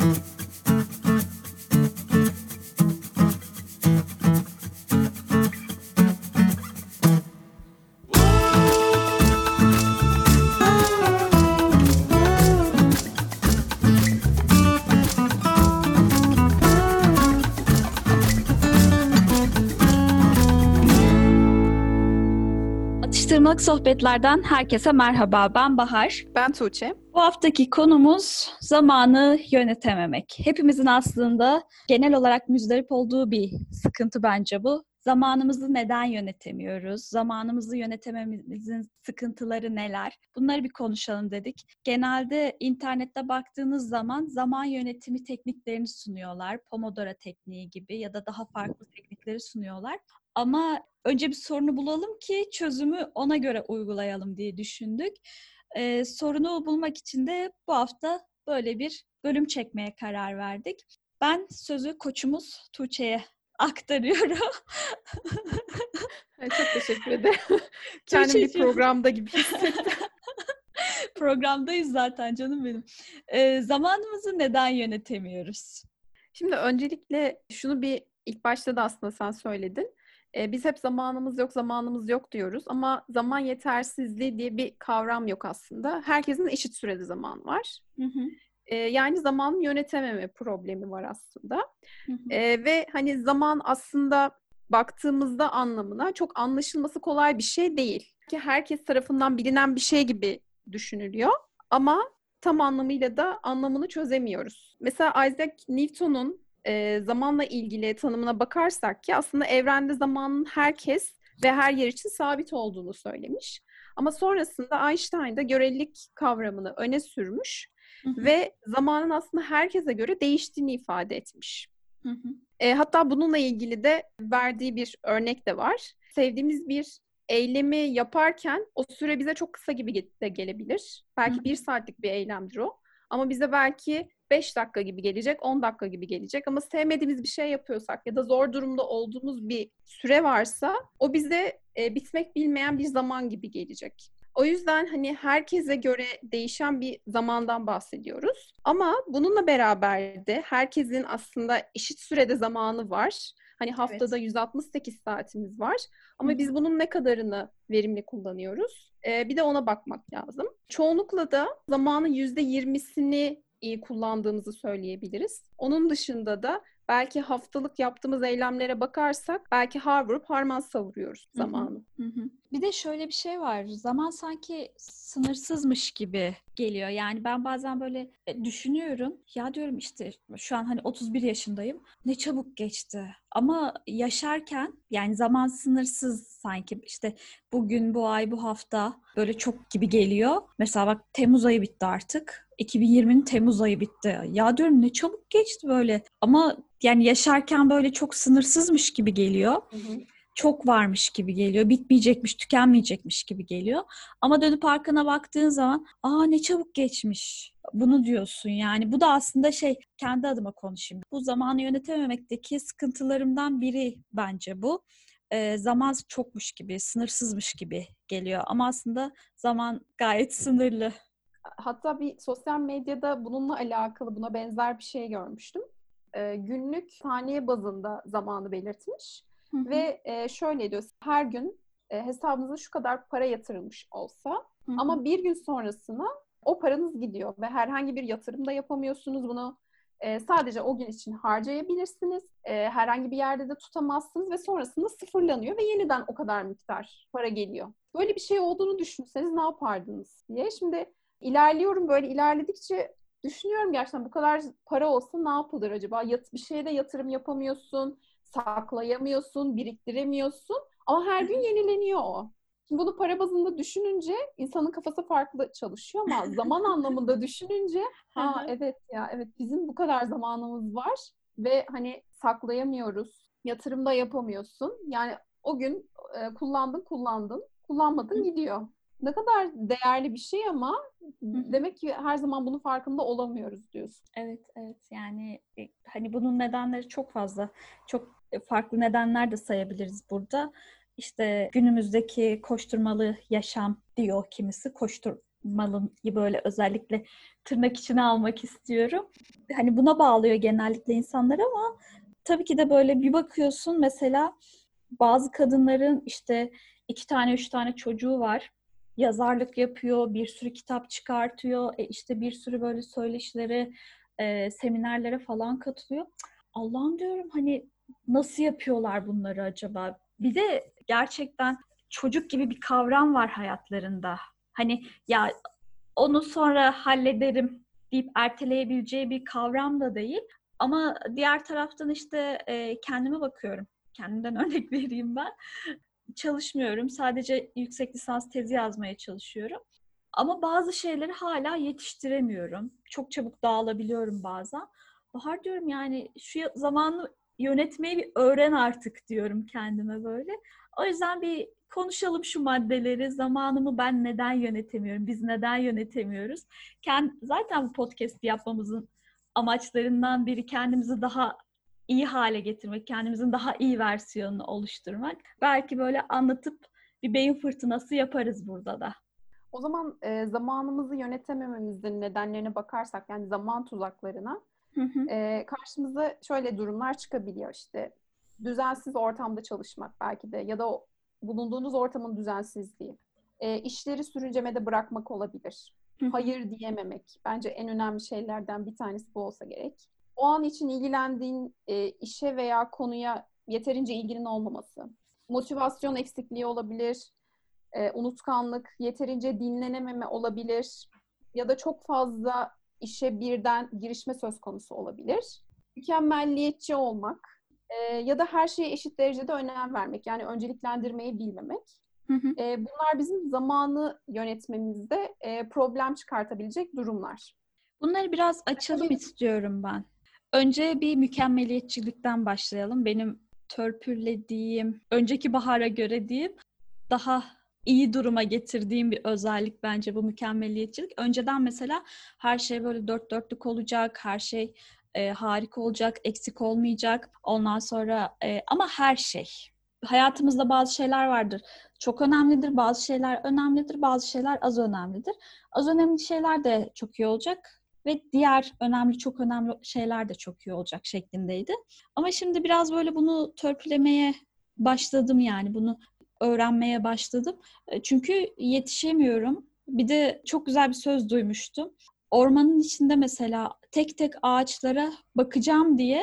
Mm-hmm. Atıştırmalık sohbetlerden herkese merhaba. Ben Bahar. Ben Tuğçe. Bu haftaki konumuz zamanı yönetememek. Hepimizin aslında genel olarak müzdarip olduğu bir sıkıntı bence bu. Zamanımızı neden yönetemiyoruz? Zamanımızı yönetememizin sıkıntıları neler? Bunları bir konuşalım dedik. Genelde internette baktığınız zaman zaman yönetimi tekniklerini sunuyorlar. Pomodoro tekniği gibi ya da daha farklı teknikleri sunuyorlar. Ama önce bir sorunu bulalım ki çözümü ona göre uygulayalım diye düşündük. Ee, sorunu bulmak için de bu hafta böyle bir bölüm çekmeye karar verdik. Ben sözü koçumuz Tuğçe'ye aktarıyorum. çok teşekkür ederim. Kendim bir programda gibi hissettim. Programdayız zaten canım benim. Ee, zamanımızı neden yönetemiyoruz? Şimdi öncelikle şunu bir ilk başta da aslında sen söyledin. Ee, biz hep zamanımız yok, zamanımız yok diyoruz ama zaman yetersizliği diye bir kavram yok aslında. Herkesin eşit sürede zaman var. Hı hı. Yani zaman yönetememe problemi var aslında. Hı hı. Ee, ve hani zaman aslında baktığımızda anlamına çok anlaşılması kolay bir şey değil. Ki herkes tarafından bilinen bir şey gibi düşünülüyor ama tam anlamıyla da anlamını çözemiyoruz. Mesela Isaac Newton'un e, zamanla ilgili tanımına bakarsak ki aslında evrende zamanın herkes ve her yer için sabit olduğunu söylemiş. Ama sonrasında Einstein da görelilik kavramını öne sürmüş hı hı. ve zamanın aslında herkese göre değiştiğini ifade etmiş. Hı hı. E, hatta bununla ilgili de verdiği bir örnek de var. Sevdiğimiz bir eylemi yaparken o süre bize çok kısa gibi de gelebilir. Belki hı hı. bir saatlik bir eylemdir o. Ama bize belki 5 dakika gibi gelecek, 10 dakika gibi gelecek ama sevmediğimiz bir şey yapıyorsak ya da zor durumda olduğumuz bir süre varsa o bize e, bitmek bilmeyen bir zaman gibi gelecek. O yüzden hani herkese göre değişen bir zamandan bahsediyoruz. Ama bununla beraber de herkesin aslında eşit sürede zamanı var. Hani haftada evet. 168 saatimiz var. Ama Hı. biz bunun ne kadarını verimli kullanıyoruz? Ee, bir de ona bakmak lazım. Çoğunlukla da zamanın %20'sini iyi kullandığımızı söyleyebiliriz. Onun dışında da belki haftalık yaptığımız eylemlere bakarsak belki har vurup harman savuruyoruz zamanı. Hı hı. Bir de şöyle bir şey var. Zaman sanki sınırsızmış gibi geliyor. Yani ben bazen böyle e, düşünüyorum. Ya diyorum işte şu an hani 31 yaşındayım. Ne çabuk geçti. Ama yaşarken yani zaman sınırsız sanki işte bugün, bu ay, bu hafta böyle çok gibi geliyor. Mesela bak Temmuz ayı bitti artık. 2020'nin Temmuz ayı bitti. Ya diyorum ne çabuk geçti böyle. Ama yani yaşarken böyle çok sınırsızmış gibi geliyor. Hı hı çok varmış gibi geliyor. Bitmeyecekmiş, tükenmeyecekmiş gibi geliyor. Ama dönüp arkana baktığın zaman aa ne çabuk geçmiş. Bunu diyorsun yani. Bu da aslında şey kendi adıma konuşayım. Bu zamanı yönetememekteki sıkıntılarımdan biri bence bu. Ee, zaman çokmuş gibi, sınırsızmış gibi geliyor. Ama aslında zaman gayet sınırlı. Hatta bir sosyal medyada bununla alakalı buna benzer bir şey görmüştüm. Ee, günlük saniye bazında zamanı belirtmiş Hı hı. Ve e, şöyle diyor, her gün e, hesabınıza şu kadar para yatırılmış olsa hı hı. ama bir gün sonrasına o paranız gidiyor ve herhangi bir yatırım da yapamıyorsunuz bunu. E, sadece o gün için harcayabilirsiniz. E, herhangi bir yerde de tutamazsınız ve sonrasında sıfırlanıyor ve yeniden o kadar miktar para geliyor. Böyle bir şey olduğunu düşünseniz ne yapardınız diye. Şimdi ilerliyorum böyle ilerledikçe düşünüyorum gerçekten bu kadar para olsa ne yapılır acaba? Yat, bir şeye de yatırım yapamıyorsun saklayamıyorsun, biriktiremiyorsun ama her gün yenileniyor o. Şimdi bunu para bazında düşününce insanın kafası farklı çalışıyor ama zaman anlamında düşününce ha evet ya evet bizim bu kadar zamanımız var ve hani saklayamıyoruz. Yatırımda yapamıyorsun. Yani o gün e, kullandın kullandın kullanmadın gidiyor. Ne kadar değerli bir şey ama demek ki her zaman bunun farkında olamıyoruz diyorsun. Evet evet yani e, hani bunun nedenleri çok fazla. Çok farklı nedenler de sayabiliriz burada. İşte günümüzdeki koşturmalı yaşam diyor kimisi. Koştur malın böyle özellikle tırnak içine almak istiyorum. Hani buna bağlıyor genellikle insanlar ama tabii ki de böyle bir bakıyorsun mesela bazı kadınların işte iki tane üç tane çocuğu var. Yazarlık yapıyor, bir sürü kitap çıkartıyor, e işte bir sürü böyle söyleşilere, e, seminerlere falan katılıyor. Allah'ım diyorum hani nasıl yapıyorlar bunları acaba? Bir de gerçekten çocuk gibi bir kavram var hayatlarında. Hani ya onu sonra hallederim deyip erteleyebileceği bir kavram da değil. Ama diğer taraftan işte e, kendime bakıyorum. Kendimden örnek vereyim ben. Çalışmıyorum. Sadece yüksek lisans tezi yazmaya çalışıyorum. Ama bazı şeyleri hala yetiştiremiyorum. Çok çabuk dağılabiliyorum bazen. Bahar diyorum yani şu zamanı yönetmeyi bir öğren artık diyorum kendime böyle. O yüzden bir konuşalım şu maddeleri. Zamanımı ben neden yönetemiyorum? Biz neden yönetemiyoruz? Kend, zaten bu podcast yapmamızın amaçlarından biri kendimizi daha iyi hale getirmek, kendimizin daha iyi versiyonunu oluşturmak. Belki böyle anlatıp bir beyin fırtınası yaparız burada da. O zaman e, zamanımızı yönetemememizin nedenlerine bakarsak yani zaman tuzaklarına hı hı. E, karşımıza şöyle durumlar çıkabiliyor işte düzensiz ortamda çalışmak belki de ya da o, bulunduğunuz ortamın düzensizliği, e, işleri sürüncemede bırakmak olabilir. Hayır diyememek bence en önemli şeylerden bir tanesi bu olsa gerek. O an için ilgilendiğin e, işe veya konuya yeterince ilginin olmaması, motivasyon eksikliği olabilir, e, unutkanlık, yeterince dinlenememe olabilir ya da çok fazla işe birden girişme söz konusu olabilir. Mükemmelliyetçi olmak e, ya da her şeye eşit derecede önem vermek yani önceliklendirmeyi bilmemek. Hı hı. E, bunlar bizim zamanı yönetmemizde e, problem çıkartabilecek durumlar. Bunları biraz açalım Tabii. istiyorum ben. Önce bir mükemmeliyetçilikten başlayalım. Benim törpülediğim, önceki bahara göre diyeyim, daha iyi duruma getirdiğim bir özellik bence bu mükemmeliyetçilik. Önceden mesela her şey böyle dört dörtlük olacak, her şey e, harika olacak, eksik olmayacak. Ondan sonra e, ama her şey. Hayatımızda bazı şeyler vardır. Çok önemlidir, bazı şeyler önemlidir, bazı şeyler az önemlidir. Az önemli şeyler de çok iyi olacak ve diğer önemli, çok önemli şeyler de çok iyi olacak şeklindeydi. Ama şimdi biraz böyle bunu törpülemeye başladım yani bunu öğrenmeye başladım. E, çünkü yetişemiyorum. Bir de çok güzel bir söz duymuştum. Ormanın içinde mesela tek tek ağaçlara bakacağım diye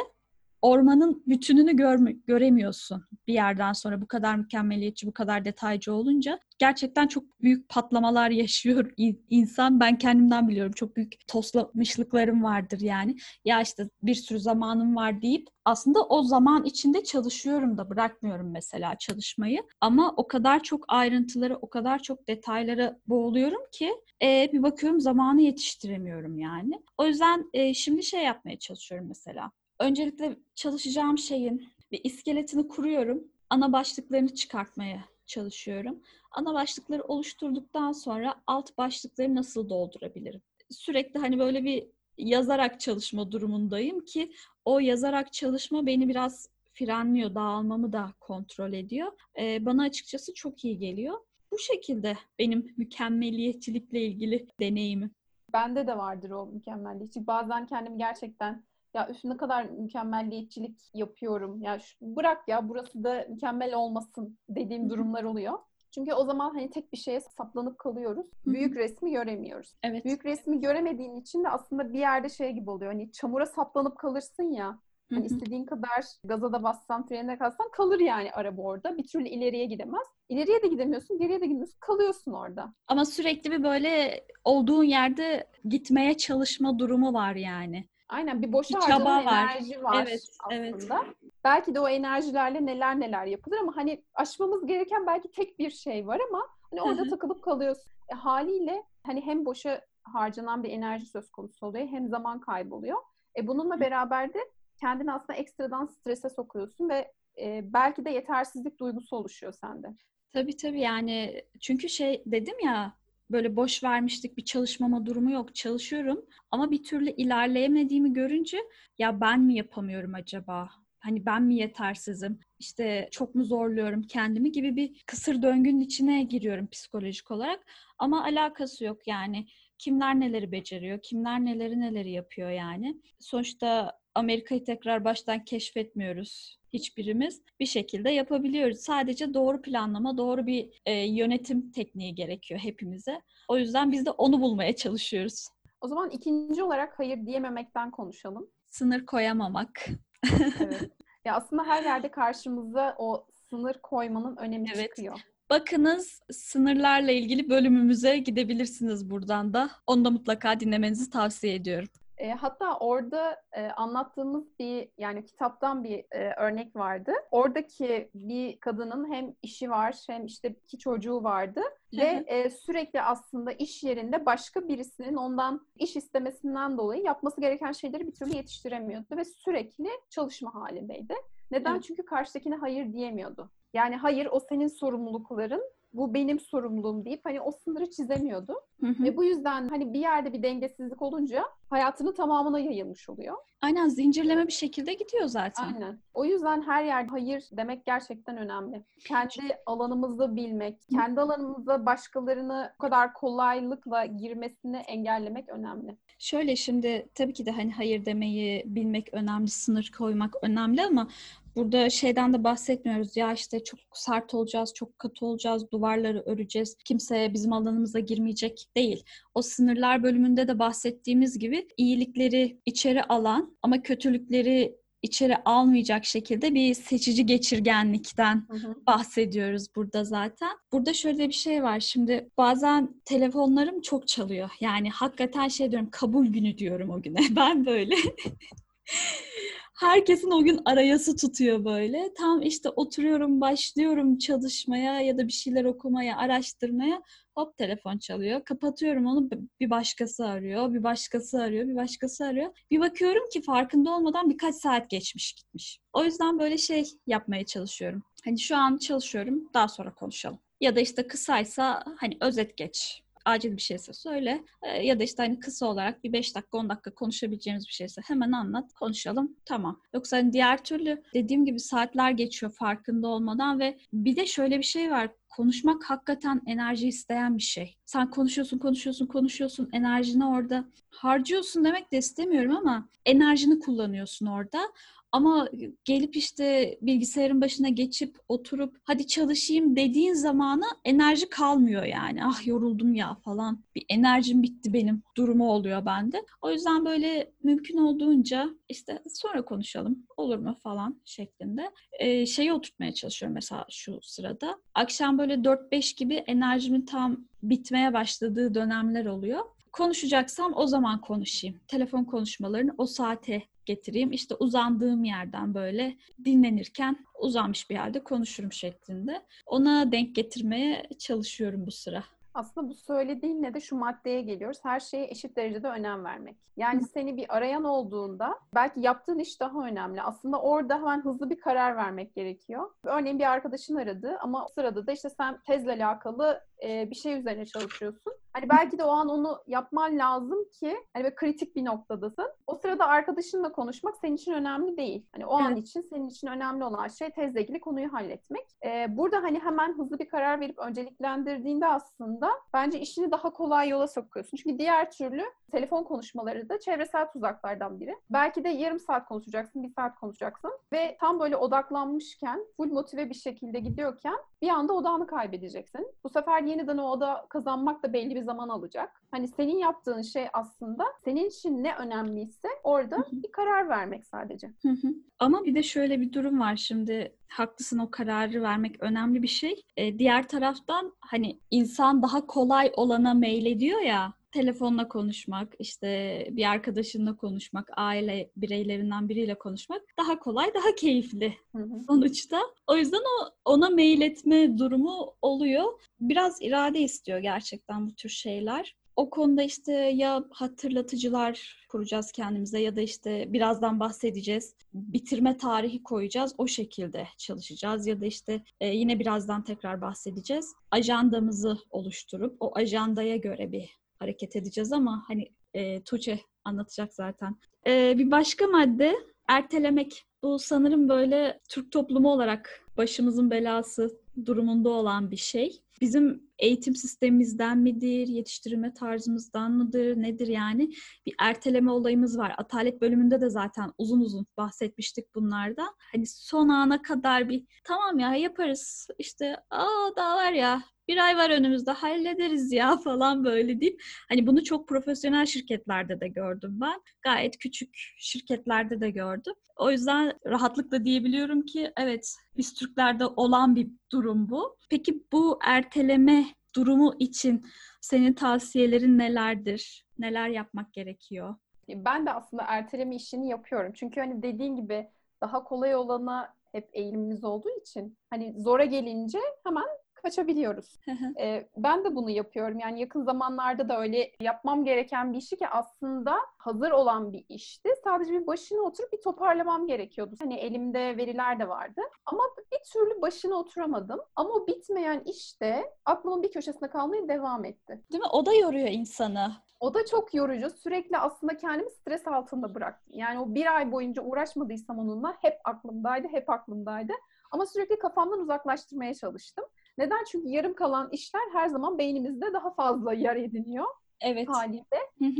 ormanın bütününü görme, göremiyorsun bir yerden sonra bu kadar mükemmeliyetçi, bu kadar detaycı olunca. Gerçekten çok büyük patlamalar yaşıyor insan. Ben kendimden biliyorum. Çok büyük toslamışlıklarım vardır yani. Ya işte bir sürü zamanım var deyip aslında o zaman içinde çalışıyorum da bırakmıyorum mesela çalışmayı. Ama o kadar çok ayrıntıları, o kadar çok detaylara boğuluyorum ki e, bir bakıyorum zamanı yetiştiremiyorum yani. O yüzden e, şimdi şey yapmaya çalışıyorum mesela öncelikle çalışacağım şeyin bir iskeletini kuruyorum. Ana başlıklarını çıkartmaya çalışıyorum. Ana başlıkları oluşturduktan sonra alt başlıkları nasıl doldurabilirim? Sürekli hani böyle bir yazarak çalışma durumundayım ki o yazarak çalışma beni biraz frenliyor, dağılmamı da kontrol ediyor. Ee, bana açıkçası çok iyi geliyor. Bu şekilde benim mükemmeliyetçilikle ilgili deneyimim. Bende de vardır o mükemmeliyetçilik. Bazen kendimi gerçekten ya üf ne kadar mükemmelliyetçilik yapıyorum. Ya şu, bırak ya burası da mükemmel olmasın dediğim durumlar oluyor. Çünkü o zaman hani tek bir şeye saplanıp kalıyoruz. Büyük resmi göremiyoruz. Evet. Büyük resmi göremediğin için de aslında bir yerde şey gibi oluyor. Hani çamura saplanıp kalırsın ya. Hani istediğin kadar gaza da bassan, frene kalsan kalır yani araba orada. Bir türlü ileriye gidemez. İleriye de gidemiyorsun, geriye de gidemiyorsun. Kalıyorsun orada. Ama sürekli bir böyle olduğun yerde gitmeye çalışma durumu var yani. Aynen bir boşa harcanan enerji var evet, aslında. Evet. Belki de o enerjilerle neler neler yapılır ama hani aşmamız gereken belki tek bir şey var ama hani orada takılıp kalıyorsun. E, haliyle hani hem boşa harcanan bir enerji söz konusu oluyor hem zaman kayboluyor. E, bununla beraber de kendini aslında ekstradan strese sokuyorsun ve e, belki de yetersizlik duygusu oluşuyor sende. Tabii tabii yani çünkü şey dedim ya böyle boş vermişlik bir çalışmama durumu yok. Çalışıyorum ama bir türlü ilerleyemediğimi görünce ya ben mi yapamıyorum acaba? Hani ben mi yetersizim? İşte çok mu zorluyorum kendimi gibi bir kısır döngünün içine giriyorum psikolojik olarak. Ama alakası yok yani. Kimler neleri beceriyor, kimler neleri neleri yapıyor yani. Sonuçta Amerika'yı tekrar baştan keşfetmiyoruz hiçbirimiz. Bir şekilde yapabiliyoruz. Sadece doğru planlama, doğru bir e, yönetim tekniği gerekiyor hepimize. O yüzden biz de onu bulmaya çalışıyoruz. O zaman ikinci olarak hayır diyememekten konuşalım. Sınır koyamamak. evet. Ya aslında her yerde karşımıza o sınır koymanın önemi evet. çıkıyor. Bakınız sınırlarla ilgili bölümümüze gidebilirsiniz buradan da. Onu da mutlaka dinlemenizi tavsiye ediyorum. E, hatta orada e, anlattığımız bir yani kitaptan bir e, örnek vardı. Oradaki bir kadının hem işi var hem işte iki çocuğu vardı ve e, sürekli aslında iş yerinde başka birisinin ondan iş istemesinden dolayı yapması gereken şeyleri bir türlü yetiştiremiyordu ve sürekli çalışma halindeydi. Neden? Evet. Çünkü karşıdakine hayır diyemiyordu. Yani hayır o senin sorumlulukların bu benim sorumluluğum deyip hani o sınırı çizemiyordu. Hı hı. Ve bu yüzden hani bir yerde bir dengesizlik olunca hayatının tamamına yayılmış oluyor. Aynen zincirleme bir şekilde gidiyor zaten. Aynen. O yüzden her yerde hayır demek gerçekten önemli. Kendi alanımızda bilmek, kendi alanımızda başkalarını bu kadar kolaylıkla girmesini engellemek önemli. Şöyle şimdi tabii ki de hani hayır demeyi bilmek önemli, sınır koymak önemli ama Burada şeyden de bahsetmiyoruz ya işte çok sert olacağız, çok katı olacağız, duvarları öreceğiz, kimseye bizim alanımıza girmeyecek değil. O sınırlar bölümünde de bahsettiğimiz gibi iyilikleri içeri alan ama kötülükleri içeri almayacak şekilde bir seçici geçirgenlikten hı hı. bahsediyoruz burada zaten. Burada şöyle bir şey var. Şimdi bazen telefonlarım çok çalıyor. Yani hakikaten şey diyorum kabul günü diyorum o güne. Ben böyle herkesin o gün arayası tutuyor böyle. Tam işte oturuyorum, başlıyorum çalışmaya ya da bir şeyler okumaya, araştırmaya. Hop telefon çalıyor. Kapatıyorum onu. Bir başkası arıyor, bir başkası arıyor, bir başkası arıyor. Bir bakıyorum ki farkında olmadan birkaç saat geçmiş gitmiş. O yüzden böyle şey yapmaya çalışıyorum. Hani şu an çalışıyorum, daha sonra konuşalım. Ya da işte kısaysa hani özet geç acil bir şeyse söyle. E, ya da işte hani kısa olarak bir 5 dakika 10 dakika konuşabileceğimiz bir şeyse hemen anlat konuşalım tamam. Yoksa hani diğer türlü dediğim gibi saatler geçiyor farkında olmadan ve bir de şöyle bir şey var konuşmak hakikaten enerji isteyen bir şey. Sen konuşuyorsun, konuşuyorsun, konuşuyorsun, enerjini orada harcıyorsun demek de istemiyorum ama enerjini kullanıyorsun orada. Ama gelip işte bilgisayarın başına geçip oturup hadi çalışayım dediğin zamana enerji kalmıyor yani. Ah yoruldum ya falan. Bir enerjim bitti benim durumu oluyor bende. O yüzden böyle mümkün olduğunca işte sonra konuşalım olur mu falan şeklinde ee, şeyi oturtmaya çalışıyorum mesela şu sırada. Akşam böyle 4-5 gibi enerjimin tam bitmeye başladığı dönemler oluyor konuşacaksam o zaman konuşayım. Telefon konuşmalarını o saate getireyim. İşte uzandığım yerden böyle dinlenirken uzanmış bir yerde konuşurum şeklinde. Ona denk getirmeye çalışıyorum bu sıra. Aslında bu söylediğinle de şu maddeye geliyoruz. Her şeye eşit derecede önem vermek. Yani seni bir arayan olduğunda belki yaptığın iş daha önemli. Aslında orada hemen hızlı bir karar vermek gerekiyor. Örneğin bir arkadaşın aradı ama o sırada da işte sen tezle alakalı bir şey üzerine çalışıyorsun. Hani belki de o an onu yapman lazım ki hani böyle kritik bir noktadasın. O sırada arkadaşınla konuşmak senin için önemli değil. Hani o evet. an için senin için önemli olan şey tezle ilgili konuyu halletmek. Ee, burada hani hemen hızlı bir karar verip önceliklendirdiğinde aslında bence işini daha kolay yola sokuyorsun. Çünkü diğer türlü telefon konuşmaları da çevresel tuzaklardan biri. Belki de yarım saat konuşacaksın, bir saat konuşacaksın ve tam böyle odaklanmışken, full motive bir şekilde gidiyorken bir anda odağını kaybedeceksin. Bu sefer yeniden o oda kazanmak da belli bir zaman alacak. Hani senin yaptığın şey aslında senin için ne önemliyse orada bir karar vermek sadece. Ama bir de şöyle bir durum var şimdi haklısın o kararı vermek önemli bir şey. Ee, diğer taraftan hani insan daha kolay olana meylediyor ya telefonla konuşmak, işte bir arkadaşınla konuşmak, aile bireylerinden biriyle konuşmak daha kolay, daha keyifli hı hı. sonuçta. O yüzden o ona mail etme durumu oluyor. Biraz irade istiyor gerçekten bu tür şeyler. O konuda işte ya hatırlatıcılar kuracağız kendimize ya da işte birazdan bahsedeceğiz. Bitirme tarihi koyacağız. O şekilde çalışacağız ya da işte e, yine birazdan tekrar bahsedeceğiz. Ajandamızı oluşturup o ajandaya göre bir hareket edeceğiz ama hani e, Tuğçe anlatacak zaten. E, bir başka madde ertelemek. Bu sanırım böyle Türk toplumu olarak başımızın belası durumunda olan bir şey. Bizim eğitim sistemimizden midir, yetiştirme tarzımızdan mıdır, nedir yani? Bir erteleme olayımız var. Atalet bölümünde de zaten uzun uzun bahsetmiştik bunlardan. Hani son ana kadar bir tamam ya yaparız işte aa daha var ya bir ay var önümüzde hallederiz ya falan böyle deyip hani bunu çok profesyonel şirketlerde de gördüm ben. Gayet küçük şirketlerde de gördüm. O yüzden rahatlıkla diyebiliyorum ki evet biz Türklerde olan bir durum bu. Peki bu erteleme durumu için senin tavsiyelerin nelerdir? Neler yapmak gerekiyor? Ben de aslında erteleme işini yapıyorum. Çünkü hani dediğin gibi daha kolay olana hep eğilimimiz olduğu için hani zora gelince hemen kaçabiliyoruz. ee, ben de bunu yapıyorum. Yani yakın zamanlarda da öyle yapmam gereken bir işi ki aslında hazır olan bir işti. Sadece bir başına oturup bir toparlamam gerekiyordu. Hani elimde veriler de vardı. Ama bir türlü başına oturamadım. Ama o bitmeyen işte aklımın bir köşesinde kalmaya devam etti. Değil mi? O da yoruyor insanı. O da çok yorucu. Sürekli aslında kendimi stres altında bıraktım. Yani o bir ay boyunca uğraşmadıysam onunla hep aklımdaydı, hep aklımdaydı. Ama sürekli kafamdan uzaklaştırmaya çalıştım. Neden? Çünkü yarım kalan işler her zaman beynimizde daha fazla yer ediniyor. Evet. Haliyle.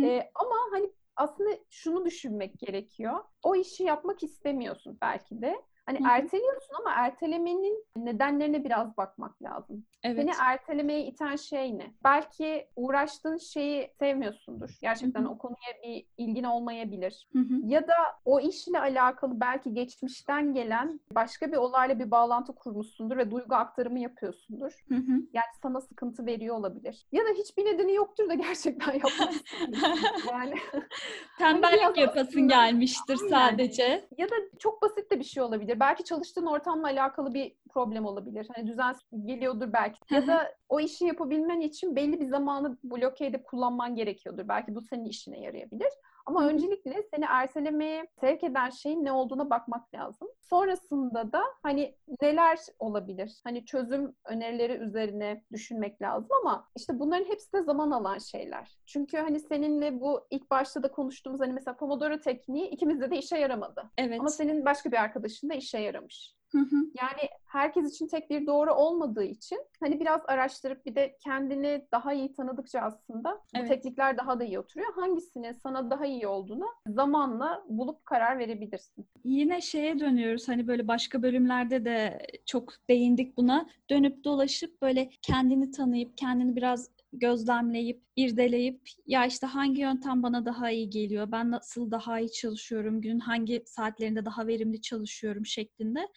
Ee, ama hani aslında şunu düşünmek gerekiyor. O işi yapmak istemiyorsun belki de. Hani Hı-hı. erteliyorsun ama ertelemenin nedenlerine biraz bakmak lazım. Evet. Seni ertelemeye iten şey ne? Belki uğraştığın şeyi sevmiyorsundur. Gerçekten Hı-hı. o konuya bir ilgin olmayabilir. Hı-hı. Ya da o işle alakalı belki geçmişten gelen başka bir olayla bir bağlantı kurmuşsundur ve duygu aktarımı yapıyorsundur. Hı-hı. Yani sana sıkıntı veriyor olabilir. Ya da hiçbir nedeni yoktur da gerçekten yapmazsın. yani tembellik yapasın gelmiştir sadece. Ya da çok basit de bir şey olabilir. Belki çalıştığın ortamla alakalı bir problem olabilir. Hani düzen geliyordur belki. ya da o işi yapabilmen için belli bir zamanı bloke edip kullanman gerekiyordur. Belki bu senin işine yarayabilir. Ama öncelikle seni ertelemeye sevk eden şeyin ne olduğuna bakmak lazım. Sonrasında da hani neler olabilir? Hani çözüm önerileri üzerine düşünmek lazım ama işte bunların hepsi de zaman alan şeyler. Çünkü hani seninle bu ilk başta da konuştuğumuz hani mesela Pomodoro tekniği ikimizde de işe yaramadı. Evet. Ama senin başka bir arkadaşın da işe yaramış. Hı hı. Yani herkes için tek bir doğru olmadığı için hani biraz araştırıp bir de kendini daha iyi tanıdıkça aslında evet. bu teknikler daha da iyi oturuyor. Hangisinin sana daha iyi olduğunu zamanla bulup karar verebilirsin. Yine şeye dönüyoruz hani böyle başka bölümlerde de çok değindik buna. Dönüp dolaşıp böyle kendini tanıyıp kendini biraz gözlemleyip, irdeleyip ya işte hangi yöntem bana daha iyi geliyor, ben nasıl daha iyi çalışıyorum, günün hangi saatlerinde daha verimli çalışıyorum? şeklinde.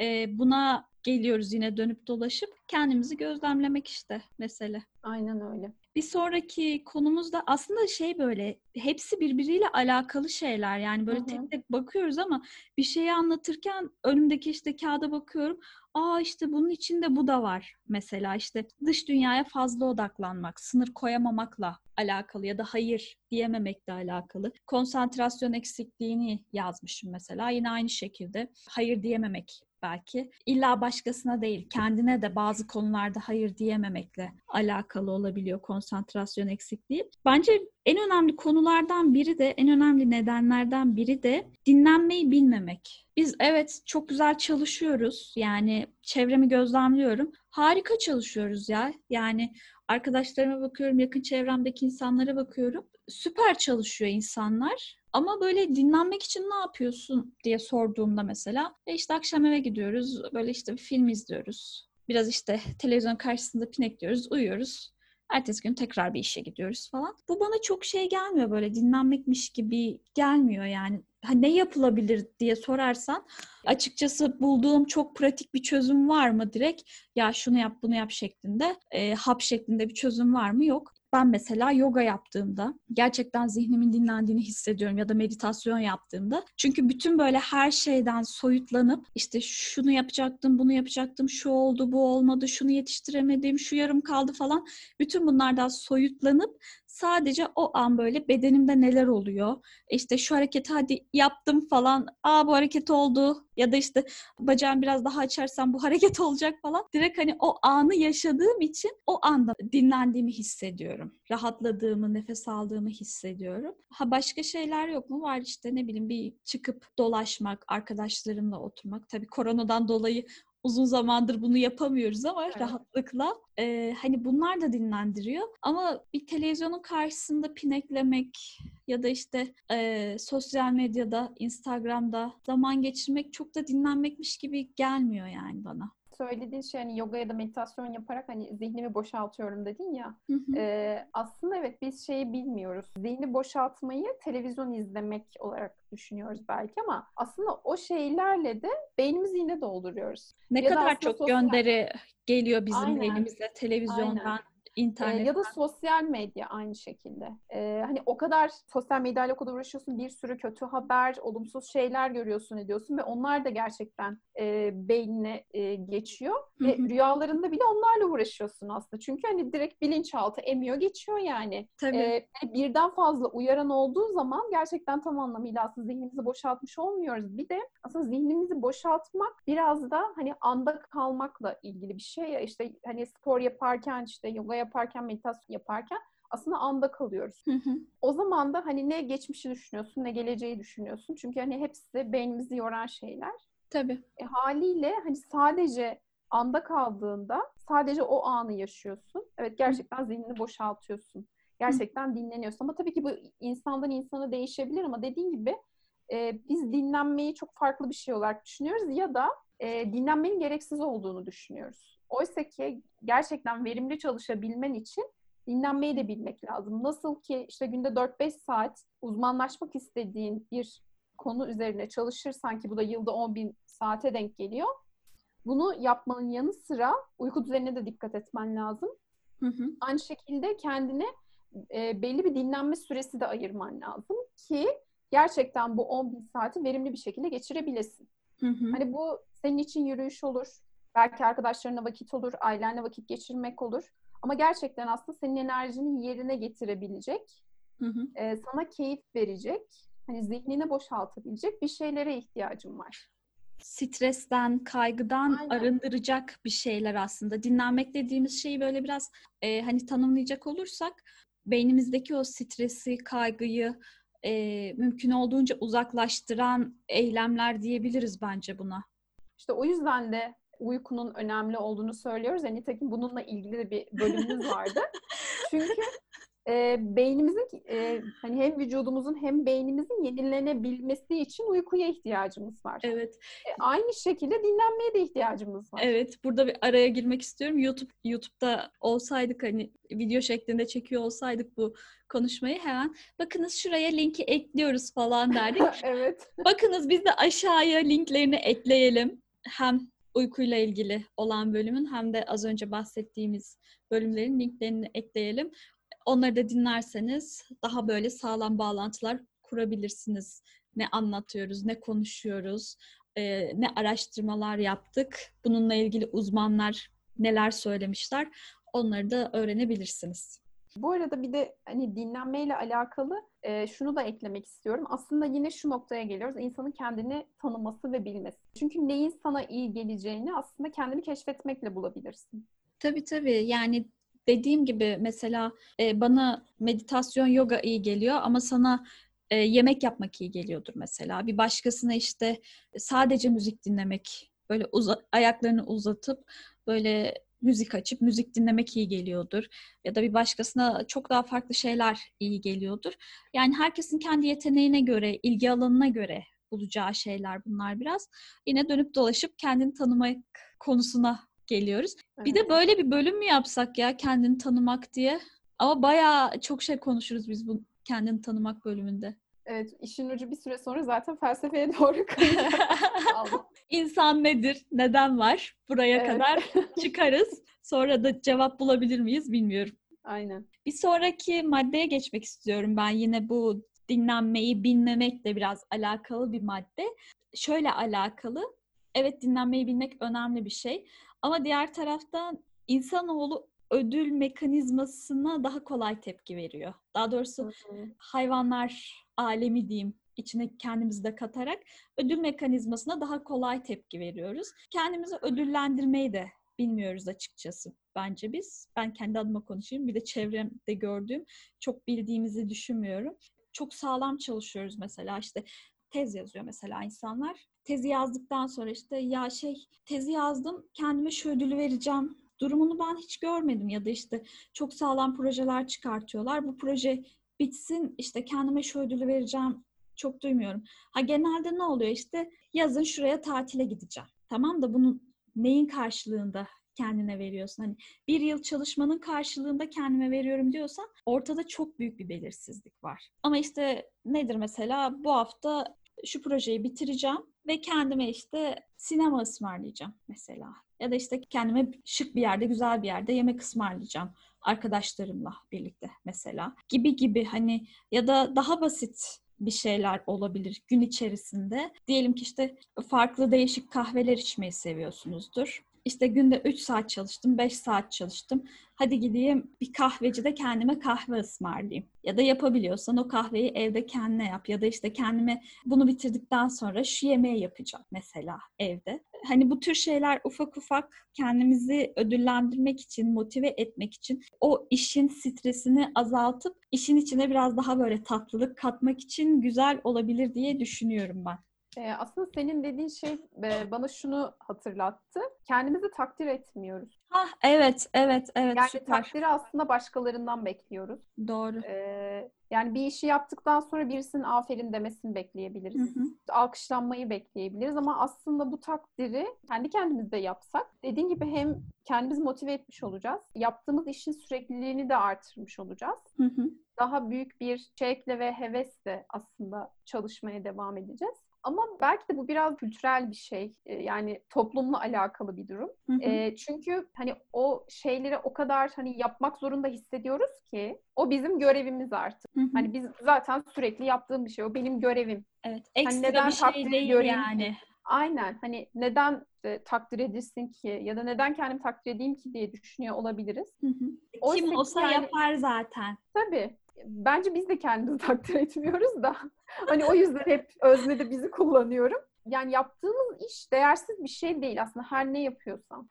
E, buna geliyoruz yine dönüp dolaşıp kendimizi gözlemlemek işte mesele. Aynen öyle. Bir sonraki konumuz da aslında şey böyle hepsi birbiriyle alakalı şeyler. Yani böyle Hı-hı. tek tek bakıyoruz ama bir şeyi anlatırken önümdeki işte kağıda bakıyorum. Aa işte bunun içinde bu da var. Mesela işte dış dünyaya fazla odaklanmak, sınır koyamamakla alakalı ya da hayır diyememekle alakalı. Konsantrasyon eksikliğini yazmışım mesela. Yine aynı şekilde hayır diyememek belki. İlla başkasına değil, kendine de bazı konularda hayır diyememekle alakalı olabiliyor konsantrasyon eksikliği. Bence en önemli konulardan biri de, en önemli nedenlerden biri de dinlenmeyi bilmemek. Biz evet çok güzel çalışıyoruz. Yani çevremi gözlemliyorum. Harika çalışıyoruz ya. Yani arkadaşlarıma bakıyorum, yakın çevremdeki insanlara bakıyorum. Süper çalışıyor insanlar. Ama böyle dinlenmek için ne yapıyorsun diye sorduğumda mesela e işte akşam eve gidiyoruz, böyle işte bir film izliyoruz. Biraz işte televizyon karşısında pinekliyoruz, uyuyoruz. Ertesi gün tekrar bir işe gidiyoruz falan. Bu bana çok şey gelmiyor böyle dinlenmekmiş gibi gelmiyor yani. Ha, ne yapılabilir diye sorarsan açıkçası bulduğum çok pratik bir çözüm var mı direkt ya şunu yap bunu yap şeklinde e, hap şeklinde bir çözüm var mı yok ben mesela yoga yaptığımda gerçekten zihnimin dinlendiğini hissediyorum ya da meditasyon yaptığımda. Çünkü bütün böyle her şeyden soyutlanıp işte şunu yapacaktım, bunu yapacaktım, şu oldu, bu olmadı, şunu yetiştiremedim, şu yarım kaldı falan. Bütün bunlardan soyutlanıp sadece o an böyle bedenimde neler oluyor? İşte şu hareketi hadi yaptım falan. Aa bu hareket oldu. Ya da işte bacağım biraz daha açarsam bu hareket olacak falan. Direkt hani o anı yaşadığım için o anda dinlendiğimi hissediyorum. Rahatladığımı, nefes aldığımı hissediyorum. Ha başka şeyler yok mu? Var işte ne bileyim bir çıkıp dolaşmak, arkadaşlarımla oturmak. Tabii koronadan dolayı uzun zamandır bunu yapamıyoruz ama evet. rahatlıkla e, hani bunlar da dinlendiriyor. Ama bir televizyonun karşısında pineklemek ya da işte e, sosyal medyada, Instagram'da zaman geçirmek çok da dinlenmekmiş gibi gelmiyor yani bana söylediğin şey hani yoga ya da meditasyon yaparak hani zihnimi boşaltıyorum dedin ya. Hı hı. E, aslında evet biz şeyi bilmiyoruz. Zihni boşaltmayı televizyon izlemek olarak düşünüyoruz belki ama aslında o şeylerle de beynimizi yine dolduruyoruz. Ne ya kadar çok sosyal... gönderi geliyor bizim Aynen. elimize televizyondan. Aynen İnternet. E, ya da sosyal medya aynı şekilde. E, hani o kadar sosyal medyayla o kadar uğraşıyorsun bir sürü kötü haber, olumsuz şeyler görüyorsun ediyorsun ve onlar da gerçekten e, beynine e, geçiyor. Hı-hı. Ve rüyalarında bile onlarla uğraşıyorsun aslında. Çünkü hani direkt bilinçaltı emiyor geçiyor yani. Tabii. E, birden fazla uyaran olduğu zaman gerçekten tam anlamıyla aslında zihnimizi boşaltmış olmuyoruz. Bir de aslında zihnimizi boşaltmak biraz da hani anda kalmakla ilgili bir şey ya. İşte hani spor yaparken işte yoga yaparken, meditasyon yaparken aslında anda kalıyoruz. Hı hı. O zaman da hani ne geçmişi düşünüyorsun ne geleceği düşünüyorsun. Çünkü hani hepsi beynimizi yoran şeyler. Tabii. E, haliyle hani sadece anda kaldığında sadece o anı yaşıyorsun. Evet gerçekten zihnini boşaltıyorsun. Gerçekten hı. dinleniyorsun. Ama tabii ki bu insandan insana değişebilir ama dediğin gibi e, biz dinlenmeyi çok farklı bir şey olarak düşünüyoruz ya da e, dinlenmenin gereksiz olduğunu düşünüyoruz. Oysa ki gerçekten verimli çalışabilmen için dinlenmeyi de bilmek lazım. Nasıl ki işte günde 4-5 saat uzmanlaşmak istediğin bir konu üzerine çalışırsan ki bu da yılda 10 bin saate denk geliyor. Bunu yapmanın yanı sıra uyku düzenine de dikkat etmen lazım. Hı hı. Aynı şekilde kendine e, belli bir dinlenme süresi de ayırman lazım ki gerçekten bu 10 bin saati verimli bir şekilde geçirebilesin. Hı hı. Hani bu senin için yürüyüş olur, Belki arkadaşlarına vakit olur, ailenle vakit geçirmek olur. Ama gerçekten aslında senin enerjini yerine getirebilecek, hı hı. E, sana keyif verecek, hani zihnini boşaltabilecek bir şeylere ihtiyacın var. Stresten, kaygıdan Aynen. arındıracak bir şeyler aslında. Dinlenmek dediğimiz şeyi böyle biraz e, hani tanımlayacak olursak beynimizdeki o stresi, kaygıyı e, mümkün olduğunca uzaklaştıran eylemler diyebiliriz bence buna. İşte o yüzden de uykunun önemli olduğunu söylüyoruz. Yani nitekim bununla ilgili de bir bölümümüz vardı. Çünkü e, beynimizin e, hani hem vücudumuzun hem beynimizin yenilenebilmesi için uykuya ihtiyacımız var. Evet. E, aynı şekilde dinlenmeye de ihtiyacımız var. Evet. Burada bir araya girmek istiyorum. YouTube YouTube'da olsaydık hani video şeklinde çekiyor olsaydık bu konuşmayı hemen bakınız şuraya linki ekliyoruz falan derdik. evet. Bakınız biz de aşağıya linklerini ekleyelim. Hem uykuyla ilgili olan bölümün hem de az önce bahsettiğimiz bölümlerin linklerini ekleyelim. Onları da dinlerseniz daha böyle sağlam bağlantılar kurabilirsiniz. Ne anlatıyoruz, ne konuşuyoruz, e, ne araştırmalar yaptık. Bununla ilgili uzmanlar neler söylemişler onları da öğrenebilirsiniz. Bu arada bir de hani dinlenmeyle alakalı e, şunu da eklemek istiyorum. Aslında yine şu noktaya geliyoruz. İnsanın kendini tanıması ve bilmesi. Çünkü neyin sana iyi geleceğini aslında kendini keşfetmekle bulabilirsin. Tabii tabii. Yani dediğim gibi mesela e, bana meditasyon, yoga iyi geliyor ama sana e, yemek yapmak iyi geliyordur mesela. Bir başkasına işte sadece müzik dinlemek, böyle uza- ayaklarını uzatıp böyle müzik açıp müzik dinlemek iyi geliyordur. Ya da bir başkasına çok daha farklı şeyler iyi geliyordur. Yani herkesin kendi yeteneğine göre, ilgi alanına göre bulacağı şeyler bunlar biraz. Yine dönüp dolaşıp kendini tanımak konusuna geliyoruz. Evet. Bir de böyle bir bölüm mü yapsak ya kendini tanımak diye? Ama bayağı çok şey konuşuruz biz bu kendini tanımak bölümünde. Evet, işin ucu bir süre sonra zaten felsefeye doğru kayacak. İnsan nedir? Neden var? Buraya evet. kadar çıkarız. Sonra da cevap bulabilir miyiz bilmiyorum. Aynen. Bir sonraki maddeye geçmek istiyorum ben. Yine bu dinlenmeyi bilmemekle biraz alakalı bir madde. Şöyle alakalı. Evet dinlenmeyi bilmek önemli bir şey. Ama diğer taraftan insanoğlu ödül mekanizmasına daha kolay tepki veriyor. Daha doğrusu Hı hı. hayvanlar alemi diyeyim içine kendimizi de katarak ödül mekanizmasına daha kolay tepki veriyoruz. Kendimizi ödüllendirmeyi de bilmiyoruz açıkçası bence biz. Ben kendi adıma konuşayım. Bir de çevremde gördüğüm çok bildiğimizi düşünmüyorum. Çok sağlam çalışıyoruz mesela işte tez yazıyor mesela insanlar. Tezi yazdıktan sonra işte ya şey tezi yazdım kendime şu ödülü vereceğim durumunu ben hiç görmedim ya da işte çok sağlam projeler çıkartıyorlar. Bu proje bitsin işte kendime şu ödülü vereceğim çok duymuyorum. Ha genelde ne oluyor işte yazın şuraya tatile gideceğim. Tamam da bunun neyin karşılığında kendine veriyorsun? Hani bir yıl çalışmanın karşılığında kendime veriyorum diyorsan ortada çok büyük bir belirsizlik var. Ama işte nedir mesela bu hafta şu projeyi bitireceğim ve kendime işte sinema ısmarlayacağım mesela. Ya da işte kendime şık bir yerde, güzel bir yerde yemek ısmarlayacağım arkadaşlarımla birlikte mesela. Gibi gibi hani ya da daha basit bir şeyler olabilir gün içerisinde. Diyelim ki işte farklı değişik kahveler içmeyi seviyorsunuzdur. İşte günde 3 saat çalıştım, 5 saat çalıştım. Hadi gideyim bir kahvecide kendime kahve ısmarlayayım. Ya da yapabiliyorsan o kahveyi evde kendine yap. Ya da işte kendime bunu bitirdikten sonra şu yemeği yapacağım mesela evde. Hani bu tür şeyler ufak ufak kendimizi ödüllendirmek için, motive etmek için o işin stresini azaltıp işin içine biraz daha böyle tatlılık katmak için güzel olabilir diye düşünüyorum ben. Ee, aslında senin dediğin şey e, bana şunu hatırlattı. Kendimizi takdir etmiyoruz. Ha evet, evet, evet. Yani süper. takdiri aslında başkalarından bekliyoruz. Doğru. Ee, yani bir işi yaptıktan sonra birisinin aferin demesini bekleyebiliriz. Hı hı. Alkışlanmayı bekleyebiliriz ama aslında bu takdiri kendi kendimizde yapsak dediğin gibi hem kendimizi motive etmiş olacağız. Yaptığımız işin sürekliliğini de artırmış olacağız. Hı hı. Daha büyük bir şevkle ve hevesle aslında çalışmaya devam edeceğiz. Ama belki de bu biraz kültürel bir şey. Ee, Yani toplumla alakalı bir durum. Hı hı. Ee, çünkü hani o şeyleri o kadar hani yapmak zorunda hissediyoruz ki o bizim görevimiz artık. Hı hı. Hani biz zaten sürekli yaptığım bir şey. O benim görevim. Evet, ekstra neden bir şey takdir değil göreyim yani. Aynen. Hani neden e, takdir edilsin ki ya da neden kendimi takdir edeyim ki diye düşünüyor olabiliriz. Hı hı. Oysa Kim ki olsa yani- yapar zaten. Tabii. Bence biz de kendimizi takdir etmiyoruz da. Hani o yüzden hep öznede bizi kullanıyorum. Yani yaptığımız iş değersiz bir şey değil aslında her ne yapıyorsan.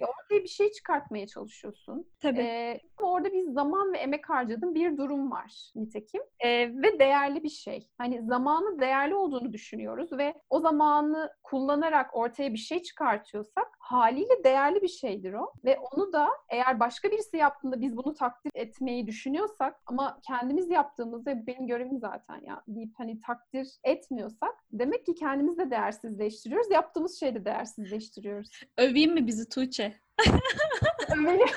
Ya ortaya bir şey çıkartmaya çalışıyorsun. Tabii. Ee, orada bir zaman ve emek harcadığın bir durum var nitekim. Ee, ve değerli bir şey. Hani zamanı değerli olduğunu düşünüyoruz ve o zamanı kullanarak ortaya bir şey çıkartıyorsak haliyle değerli bir şeydir o. Ve onu da eğer başka birisi yaptığında biz bunu takdir etmeyi düşünüyorsak ama kendimiz yaptığımızda "Bu benim görevim zaten ya deyip hani takdir etmiyorsak demek ki kendimizi de değersizleştiriyoruz. Yaptığımız şeyi de değersizleştiriyoruz. Öveyim mi bizi Tuğçe? Öyle.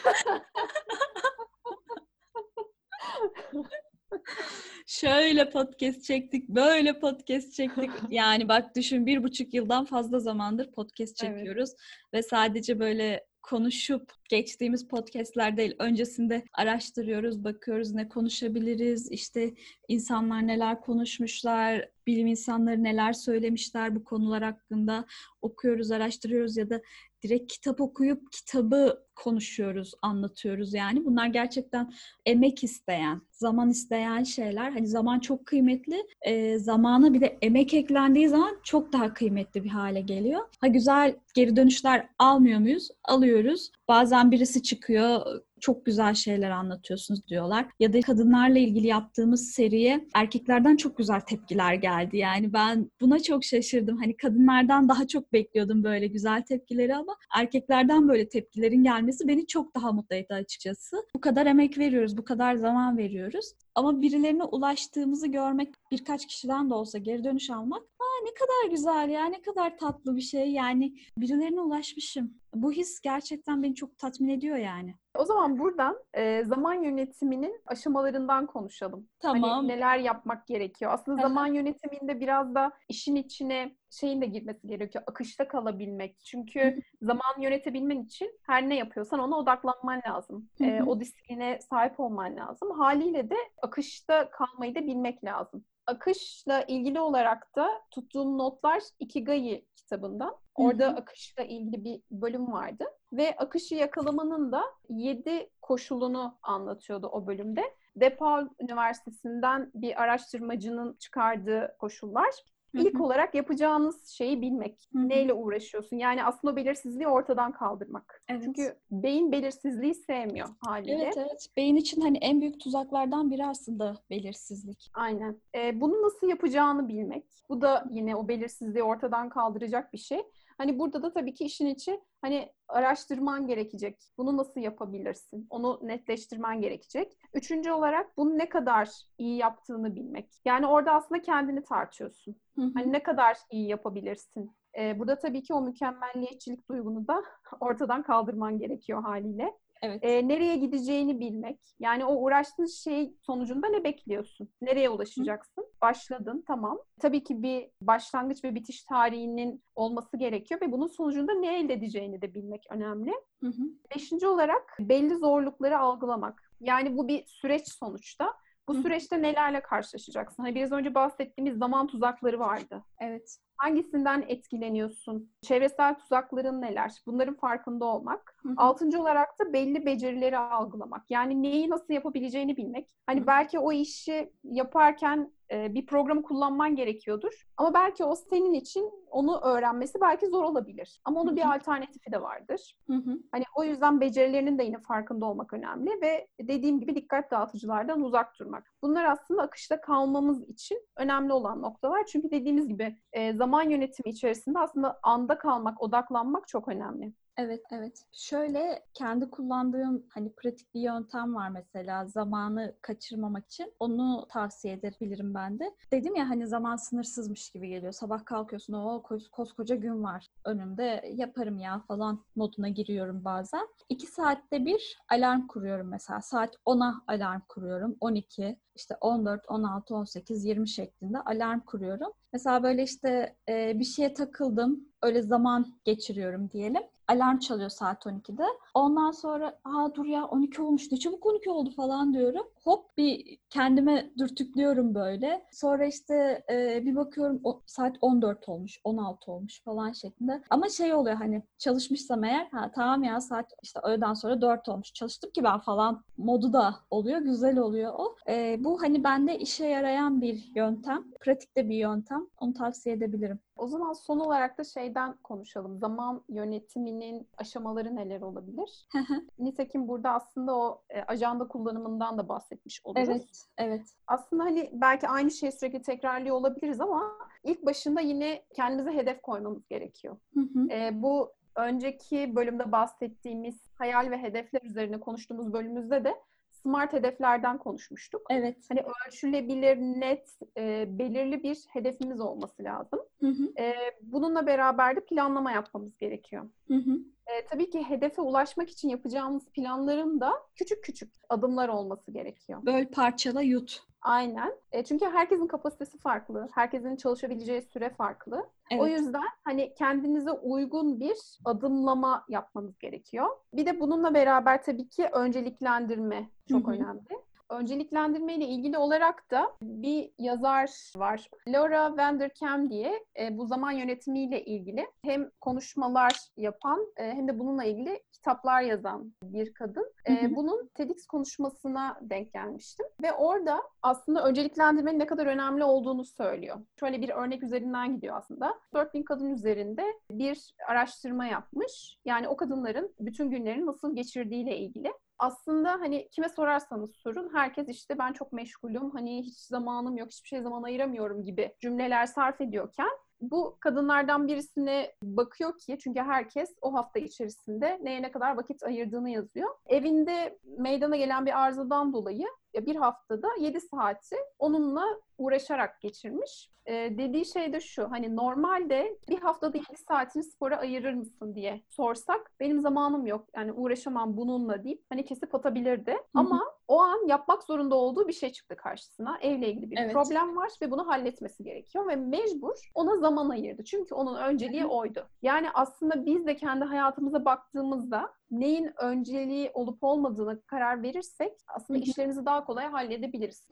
Şöyle podcast çektik, böyle podcast çektik. Yani bak düşün bir buçuk yıldan fazla zamandır podcast Evet. çekiyoruz. Ve sadece böyle konuşup geçtiğimiz podcastler değil. Öncesinde araştırıyoruz, bakıyoruz ne konuşabiliriz. işte insanlar neler konuşmuşlar, bilim insanları neler söylemişler bu konular hakkında. Okuyoruz, araştırıyoruz ya da direkt kitap okuyup kitabı konuşuyoruz, anlatıyoruz yani. Bunlar gerçekten emek isteyen, zaman isteyen şeyler. Hani zaman çok kıymetli. Ee, zamana bir de emek eklendiği zaman çok daha kıymetli bir hale geliyor. Ha güzel geri dönüşler almıyor muyuz? Alıyoruz. Bazen birisi çıkıyor, çok güzel şeyler anlatıyorsunuz diyorlar. Ya da kadınlarla ilgili yaptığımız seriye erkeklerden çok güzel tepkiler geldi. Yani ben buna çok şaşırdım. Hani kadınlardan daha çok bekliyordum böyle güzel tepkileri ama erkeklerden böyle tepkilerin gelmesi beni çok daha mutlu etti açıkçası. Bu kadar emek veriyoruz, bu kadar zaman veriyoruz. Ama birilerine ulaştığımızı görmek, birkaç kişiden de olsa geri dönüş almak, ne kadar güzel ya, ne kadar tatlı bir şey. Yani birilerine ulaşmışım. Bu his gerçekten beni çok tatmin ediyor yani. O zaman buradan e, zaman yönetiminin aşamalarından konuşalım. Tamam. Hani neler yapmak gerekiyor? Aslında Aha. zaman yönetiminde biraz da işin içine şeyin de girmesi gerekiyor. Akışta kalabilmek. Çünkü zaman yönetebilmen için her ne yapıyorsan ona odaklanman lazım. E, o disipline sahip olman lazım. Haliyle de akışta kalmayı da bilmek lazım. Akışla ilgili olarak da tuttuğum notlar Ikigai kitabından. Orada Hı hı. akışla ilgili bir bölüm vardı. Ve akışı yakalamanın da 7 koşulunu anlatıyordu o bölümde. DePaul Üniversitesi'nden bir araştırmacının çıkardığı koşullar. İlk olarak yapacağınız şeyi bilmek. Neyle uğraşıyorsun? Yani aslında belirsizliği ortadan kaldırmak. Evet. Çünkü beyin belirsizliği sevmiyor haliyle. Evet evet. Beyin için hani en büyük tuzaklardan biri aslında belirsizlik. Aynen. Ee, bunu nasıl yapacağını bilmek. Bu da yine o belirsizliği ortadan kaldıracak bir şey. Hani burada da tabii ki işin içi hani araştırman gerekecek. Bunu nasıl yapabilirsin? Onu netleştirmen gerekecek. Üçüncü olarak bunu ne kadar iyi yaptığını bilmek. Yani orada aslında kendini tartıyorsun. Hı hı. Hani ne kadar iyi yapabilirsin? Ee, burada tabii ki o mükemmelliyetçilik duygunu da ortadan kaldırman gerekiyor haliyle. Evet. Ee, nereye gideceğini bilmek. Yani o uğraştığın şey sonucunda ne bekliyorsun? Nereye ulaşacaksın? Başladın, tamam. Tabii ki bir başlangıç ve bitiş tarihinin olması gerekiyor ve bunun sonucunda ne elde edeceğini de bilmek önemli. Hı hı. Beşinci olarak belli zorlukları algılamak. Yani bu bir süreç sonuçta. Bu Hı. süreçte nelerle karşılaşacaksın? Hani biraz önce bahsettiğimiz zaman tuzakları vardı. Evet. Hangisinden etkileniyorsun? Çevresel tuzakların neler? Bunların farkında olmak. Hı hı. Altıncı olarak da belli becerileri algılamak. Yani neyi nasıl yapabileceğini bilmek. Hani Hı. belki o işi yaparken e, bir programı kullanman gerekiyordur. Ama belki o senin için onu öğrenmesi belki zor olabilir. Ama onun Hı bir alternatifi de vardır. Hı hı. Hani o yüzden becerilerinin de yine farkında olmak önemli ve dediğim gibi dikkat dağıtıcılardan uzak durmak. Bunlar aslında akışta kalmamız için önemli olan noktalar. Çünkü dediğimiz gibi e, zaman yönetimi içerisinde aslında anda kalmak, odaklanmak çok önemli. Evet, evet. Şöyle kendi kullandığım hani pratik bir yöntem var mesela zamanı kaçırmamak için. Onu tavsiye edebilirim ben de. Dedim ya hani zaman sınırsızmış gibi geliyor. Sabah kalkıyorsun o kos- koskoca gün var önümde yaparım ya falan moduna giriyorum bazen. İki saatte bir alarm kuruyorum mesela. Saat 10'a alarm kuruyorum. 12, işte 14, 16, 18, 20 şeklinde alarm kuruyorum. Mesela böyle işte bir şeye takıldım. Öyle zaman geçiriyorum diyelim. Alarm çalıyor saat 12'de. Ondan sonra aa dur ya 12 olmuş ne çabuk 12 oldu falan diyorum. Hop bir kendime dürtüklüyorum böyle. Sonra işte e, bir bakıyorum o, saat 14 olmuş, 16 olmuş falan şeklinde. Ama şey oluyor hani çalışmışsam eğer ha tamam ya saat işte öğleden sonra 4 olmuş. Çalıştım ki ben falan modu da oluyor. Güzel oluyor o. E, bu hani bende işe yarayan bir yöntem. Pratikte bir yöntem. Onu tavsiye edebilirim. O zaman son olarak da şeyden konuşalım. Zaman yönetiminin aşamaları neler olabilir? Nitekim burada aslında o e, ajanda kullanımından da bahsetmiş oluruz. evet, evet. Aslında hani belki aynı şeyi sürekli tekrarlıyor olabiliriz ama ilk başında yine kendimize hedef koymamız gerekiyor. Hı hı. E, bu önceki bölümde bahsettiğimiz hayal ve hedefler üzerine konuştuğumuz bölümümüzde de smart hedeflerden konuşmuştuk. Evet. Hani ölçülebilir, net, e, belirli bir hedefimiz olması lazım. Hı hı. E, bununla beraber de planlama yapmamız gerekiyor. Hı hı. E, tabii ki hedefe ulaşmak için yapacağımız planların da küçük küçük adımlar olması gerekiyor. Böl parçala yut. Aynen. E, çünkü herkesin kapasitesi farklı, herkesin çalışabileceği süre farklı. Evet. O yüzden hani kendinize uygun bir adımlama yapmanız gerekiyor. Bir de bununla beraber tabii ki önceliklendirme çok Hı hı. önemli. Önceliklendirme ile ilgili olarak da bir yazar var. Laura Vanderkam diye e, bu zaman yönetimiyle ilgili hem konuşmalar yapan e, hem de bununla ilgili kitaplar yazan bir kadın. E, bunun TEDx konuşmasına denk gelmiştim ve orada aslında önceliklendirmenin ne kadar önemli olduğunu söylüyor. Şöyle bir örnek üzerinden gidiyor aslında. 4000 kadın üzerinde bir araştırma yapmış. Yani o kadınların bütün günlerini nasıl geçirdiğiyle ilgili. Aslında hani kime sorarsanız sorun herkes işte ben çok meşgulüm hani hiç zamanım yok hiçbir şey zaman ayıramıyorum gibi cümleler sarf ediyorken bu kadınlardan birisine bakıyor ki çünkü herkes o hafta içerisinde neye ne kadar vakit ayırdığını yazıyor. Evinde meydana gelen bir arızadan dolayı bir haftada 7 saati onunla uğraşarak geçirmiş. Ee, dediği şey de şu hani normalde bir haftada 7 saatini spora ayırır mısın diye sorsak benim zamanım yok yani uğraşamam bununla deyip hani kesip atabilirdi. hı. Ama o an yapmak zorunda olduğu bir şey çıktı karşısına. Evle ilgili bir Evet. problem var ve bunu halletmesi gerekiyor ve mecbur ona zaman ayırdı. Çünkü onun önceliği oydu. Yani aslında biz de kendi hayatımıza baktığımızda neyin önceliği olup olmadığına karar verirsek aslında işlerimizi daha kolay halledebiliriz.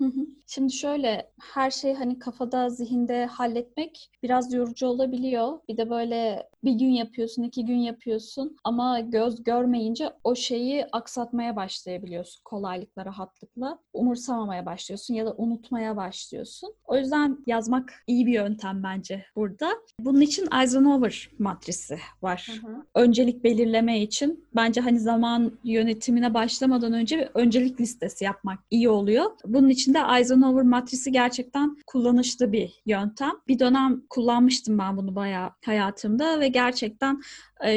Şimdi şöyle her şeyi hani kafada, zihinde halletmek biraz yorucu olabiliyor. Bir de böyle bir gün yapıyorsun, iki gün yapıyorsun ama göz görmeyince o şeyi aksatmaya başlayabiliyorsun kolaylıkla, rahatlıkla. Umursamamaya başlıyorsun ya da unutmaya başlıyorsun. O yüzden yazmak iyi bir yöntem bence burada. Bunun için Eisenhower matrisi var. Hı hı. Öncelik belirleme için bence hani zaman yönetimine başlamadan önce bir öncelik listesi yapmak iyi oluyor. Bunun için de Eisenhower matrisi gerçekten kullanışlı bir yöntem. Bir dönem kullanmıştım ben bunu bayağı hayatımda ve gerçekten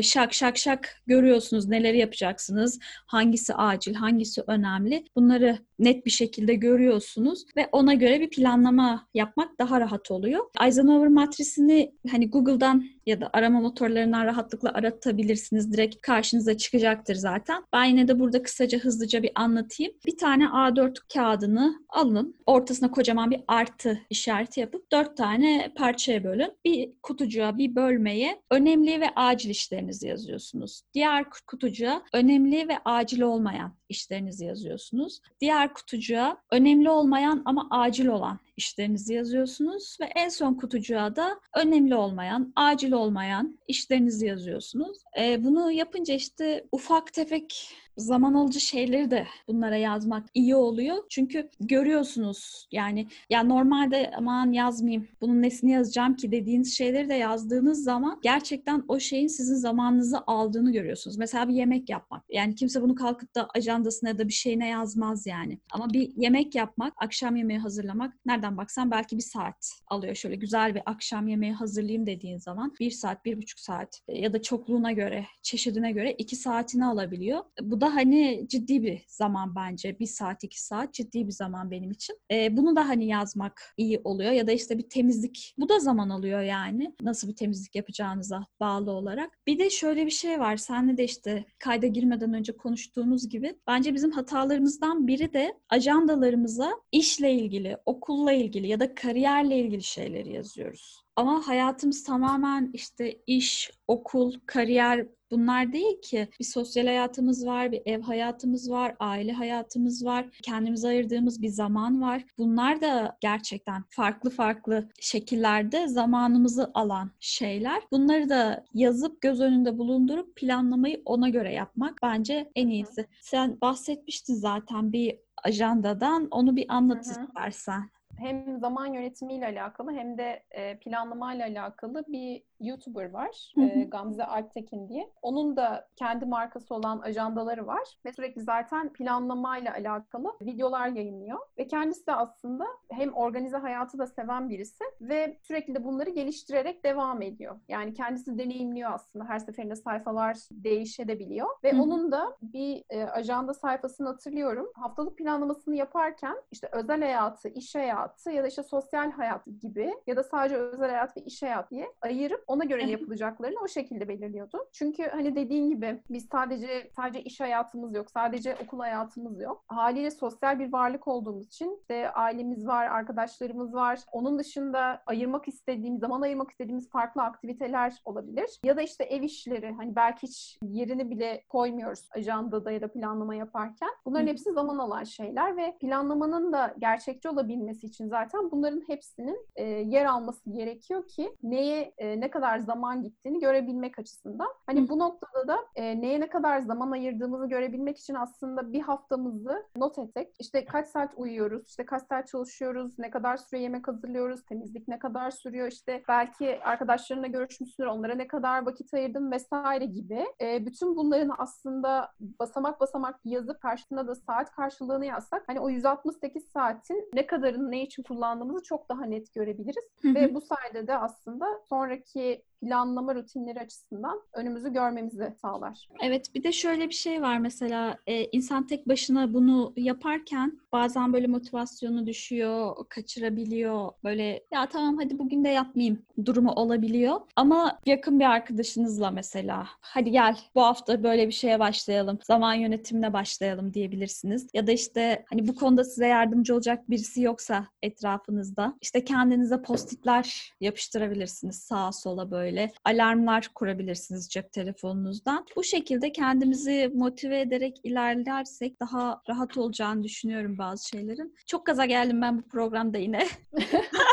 şak şak şak görüyorsunuz neleri yapacaksınız, hangisi acil, hangisi önemli. Bunları net bir şekilde görüyorsunuz ve ona göre bir planlama yapmak daha rahat oluyor. Eisenhower matrisini hani Google'dan ya da arama motorlarından rahatlıkla aratabilirsiniz. Direkt karşınıza çıkacaktır zaten. Ben yine de burada kısaca hızlıca bir anlatayım. Bir tane A4 kağıdını alın. Ortasına kocaman bir artı işareti yapıp dört tane parçaya bölün. Bir kutucuğa, bir bölmeye önemli ve acil işlerinizi yazıyorsunuz. Diğer kutucuğa önemli ve acil olmayan işlerinizi yazıyorsunuz. Diğer kutucuğa önemli olmayan ama acil olan işlerinizi yazıyorsunuz ve en son kutucuğa da önemli olmayan, acil olmayan işlerinizi yazıyorsunuz. E, bunu yapınca işte ufak tefek zaman alıcı şeyleri de bunlara yazmak iyi oluyor. Çünkü görüyorsunuz yani ya normalde aman yazmayayım bunun nesini yazacağım ki dediğiniz şeyleri de yazdığınız zaman gerçekten o şeyin sizin zamanınızı aldığını görüyorsunuz. Mesela bir yemek yapmak. Yani kimse bunu kalkıp da ajandasına ya da bir şeyine yazmaz yani. Ama bir yemek yapmak, akşam yemeği hazırlamak nereden baksan belki bir saat alıyor. Şöyle güzel bir akşam yemeği hazırlayayım dediğin zaman bir saat, bir buçuk saat ya da çokluğuna göre, çeşidine göre iki saatini alabiliyor. Bu da hani ciddi bir zaman bence. Bir saat, iki saat ciddi bir zaman benim için. E, bunu da hani yazmak iyi oluyor. Ya da işte bir temizlik. Bu da zaman alıyor yani. Nasıl bir temizlik yapacağınıza bağlı olarak. Bir de şöyle bir şey var. Senle de işte kayda girmeden önce konuştuğumuz gibi. Bence bizim hatalarımızdan biri de ajandalarımıza işle ilgili, okulla ilgili ya da kariyerle ilgili şeyleri yazıyoruz. Ama hayatımız tamamen işte iş, okul, kariyer bunlar değil ki. Bir sosyal hayatımız var, bir ev hayatımız var, aile hayatımız var, kendimize ayırdığımız bir zaman var. Bunlar da gerçekten farklı farklı şekillerde zamanımızı alan şeyler. Bunları da yazıp göz önünde bulundurup planlamayı ona göre yapmak bence en iyisi. Sen bahsetmiştin zaten bir ajandadan. Onu bir anlat istersen hem zaman yönetimiyle alakalı hem de e, planlamayla alakalı bir YouTuber var. E, Gamze Alptekin diye. Onun da kendi markası olan ajandaları var ve sürekli zaten planlamayla alakalı videolar yayınlıyor. Ve kendisi de aslında hem organize hayatı da seven birisi ve sürekli de bunları geliştirerek devam ediyor. Yani kendisi deneyimliyor aslında. Her seferinde sayfalar değişebiliyor. Ve Hı. onun da bir e, ajanda sayfasını hatırlıyorum. Haftalık planlamasını yaparken işte özel hayatı, iş hayatı ya da işte sosyal hayat gibi ya da sadece özel hayat ve iş hayatı diye ayırıp ona göre yapılacaklarını o şekilde belirliyordu. Çünkü hani dediğin gibi biz sadece sadece iş hayatımız yok, sadece okul hayatımız yok. Haliyle sosyal bir varlık olduğumuz için işte ailemiz var, arkadaşlarımız var. Onun dışında ayırmak istediğimiz, zaman ayırmak istediğimiz farklı aktiviteler olabilir. Ya da işte ev işleri hani belki hiç yerini bile koymuyoruz ajandada ya da planlama yaparken. Bunların hepsi zaman alan şeyler ve planlamanın da gerçekçi olabilmesi için zaten bunların hepsinin e, yer alması gerekiyor ki neye e, ne kadar zaman gittiğini görebilmek açısından. Hani Hı. bu noktada da e, neye ne kadar zaman ayırdığımızı görebilmek için aslında bir haftamızı not ettik. İşte kaç saat uyuyoruz, işte kaç saat çalışıyoruz, ne kadar süre yemek hazırlıyoruz, temizlik ne kadar sürüyor, işte belki arkadaşlarınla görüşmüşsün, onlara ne kadar vakit ayırdım vesaire gibi. E, bütün bunların aslında basamak basamak yazıp karşısında da saat karşılığını yazsak hani o 168 saatin ne kadarını ne için kullandığımızı çok daha net görebiliriz. Hı hı. Ve bu sayede de aslında sonraki planlama rutinleri açısından önümüzü görmemizi sağlar. Evet bir de şöyle bir şey var mesela e, insan tek başına bunu yaparken bazen böyle motivasyonu düşüyor, kaçırabiliyor. Böyle ya tamam hadi bugün de yapmayayım durumu olabiliyor. Ama yakın bir arkadaşınızla mesela hadi gel bu hafta böyle bir şeye başlayalım. Zaman yönetimine başlayalım diyebilirsiniz. Ya da işte hani bu konuda size yardımcı olacak birisi yoksa etrafınızda işte kendinize postitler yapıştırabilirsiniz sağa sola böyle böyle alarmlar kurabilirsiniz cep telefonunuzdan. Bu şekilde kendimizi motive ederek ilerlersek daha rahat olacağını düşünüyorum bazı şeylerin. Çok gaza geldim ben bu programda yine.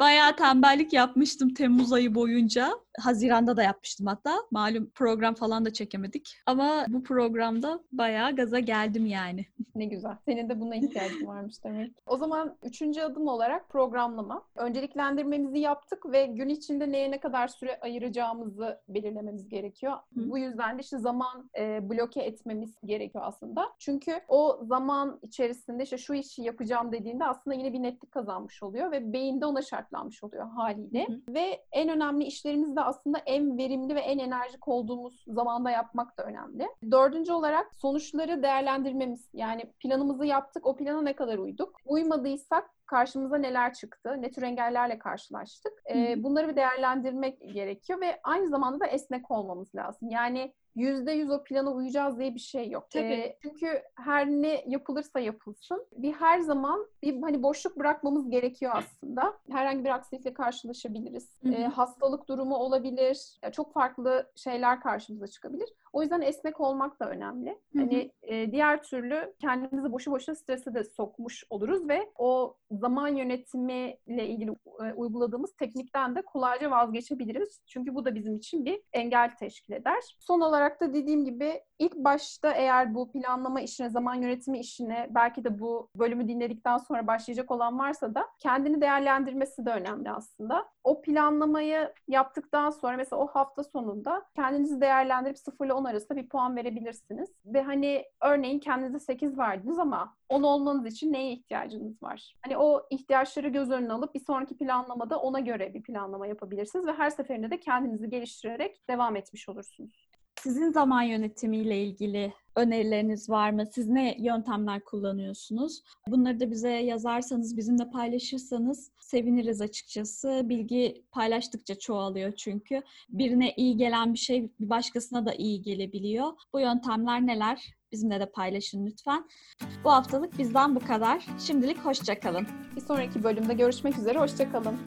Bayağı tembellik yapmıştım Temmuz ayı boyunca. Haziran'da da yapmıştım hatta. Malum program falan da çekemedik. Ama bu programda bayağı gaza geldim yani. Ne güzel. Senin de buna ihtiyacın varmış demek. O zaman üçüncü adım olarak programlama. Önceliklendirmemizi yaptık ve gün içinde neye ne kadar süre ayıracağımızı belirlememiz gerekiyor. Hı. Bu yüzden de işte zaman e, bloke etmemiz gerekiyor aslında. Çünkü o zaman içerisinde işte şu işi yapacağım dediğinde aslında yine bir netlik kazanmış oluyor ve beyinde ona şartlanmış oluyor haliyle. Hı Ve en önemli işlerimizi de aslında en verimli ve en enerjik olduğumuz zamanda yapmak da önemli. Dördüncü olarak sonuçları değerlendirmemiz. Yani planımızı yaptık, o plana ne kadar uyduk? Uymadıysak karşımıza neler çıktı, ne tür engellerle karşılaştık. Hı. bunları bir değerlendirmek gerekiyor ve aynı zamanda da esnek olmamız lazım. Yani yüzde yüz o plana uyacağız diye bir şey yok. Tabii. Ee, çünkü her ne yapılırsa yapılsın bir her zaman bir hani boşluk bırakmamız gerekiyor aslında. Herhangi bir aksilikle karşılaşabiliriz. Hı hı. Ee, hastalık durumu olabilir. Ya çok farklı şeyler karşımıza çıkabilir. O yüzden esnek olmak da önemli. Hı hı. Hani e, diğer türlü kendimizi boşu boşuna strese de sokmuş oluruz ve o zaman yönetimiyle ilgili e, uyguladığımız teknikten de kolayca vazgeçebiliriz. Çünkü bu da bizim için bir engel teşkil eder. Son olarak da dediğim gibi ilk başta eğer bu planlama işine, zaman yönetimi işine belki de bu bölümü dinledikten sonra başlayacak olan varsa da kendini değerlendirmesi de önemli aslında. O planlamayı yaptıktan sonra mesela o hafta sonunda kendinizi değerlendirip 0 ile 10 arasında bir puan verebilirsiniz. Ve hani örneğin kendinize 8 verdiniz ama 10 olmanız için neye ihtiyacınız var? Hani o ihtiyaçları göz önüne alıp bir sonraki planlamada ona göre bir planlama yapabilirsiniz ve her seferinde de kendinizi geliştirerek devam etmiş olursunuz. Sizin zaman yönetimiyle ilgili önerileriniz var mı? Siz ne yöntemler kullanıyorsunuz? Bunları da bize yazarsanız, bizimle paylaşırsanız seviniriz açıkçası. Bilgi paylaştıkça çoğalıyor çünkü. Birine iyi gelen bir şey bir başkasına da iyi gelebiliyor. Bu yöntemler neler? Bizimle de paylaşın lütfen. Bu haftalık bizden bu kadar. Şimdilik hoşça kalın. Bir sonraki bölümde görüşmek üzere, hoşçakalın.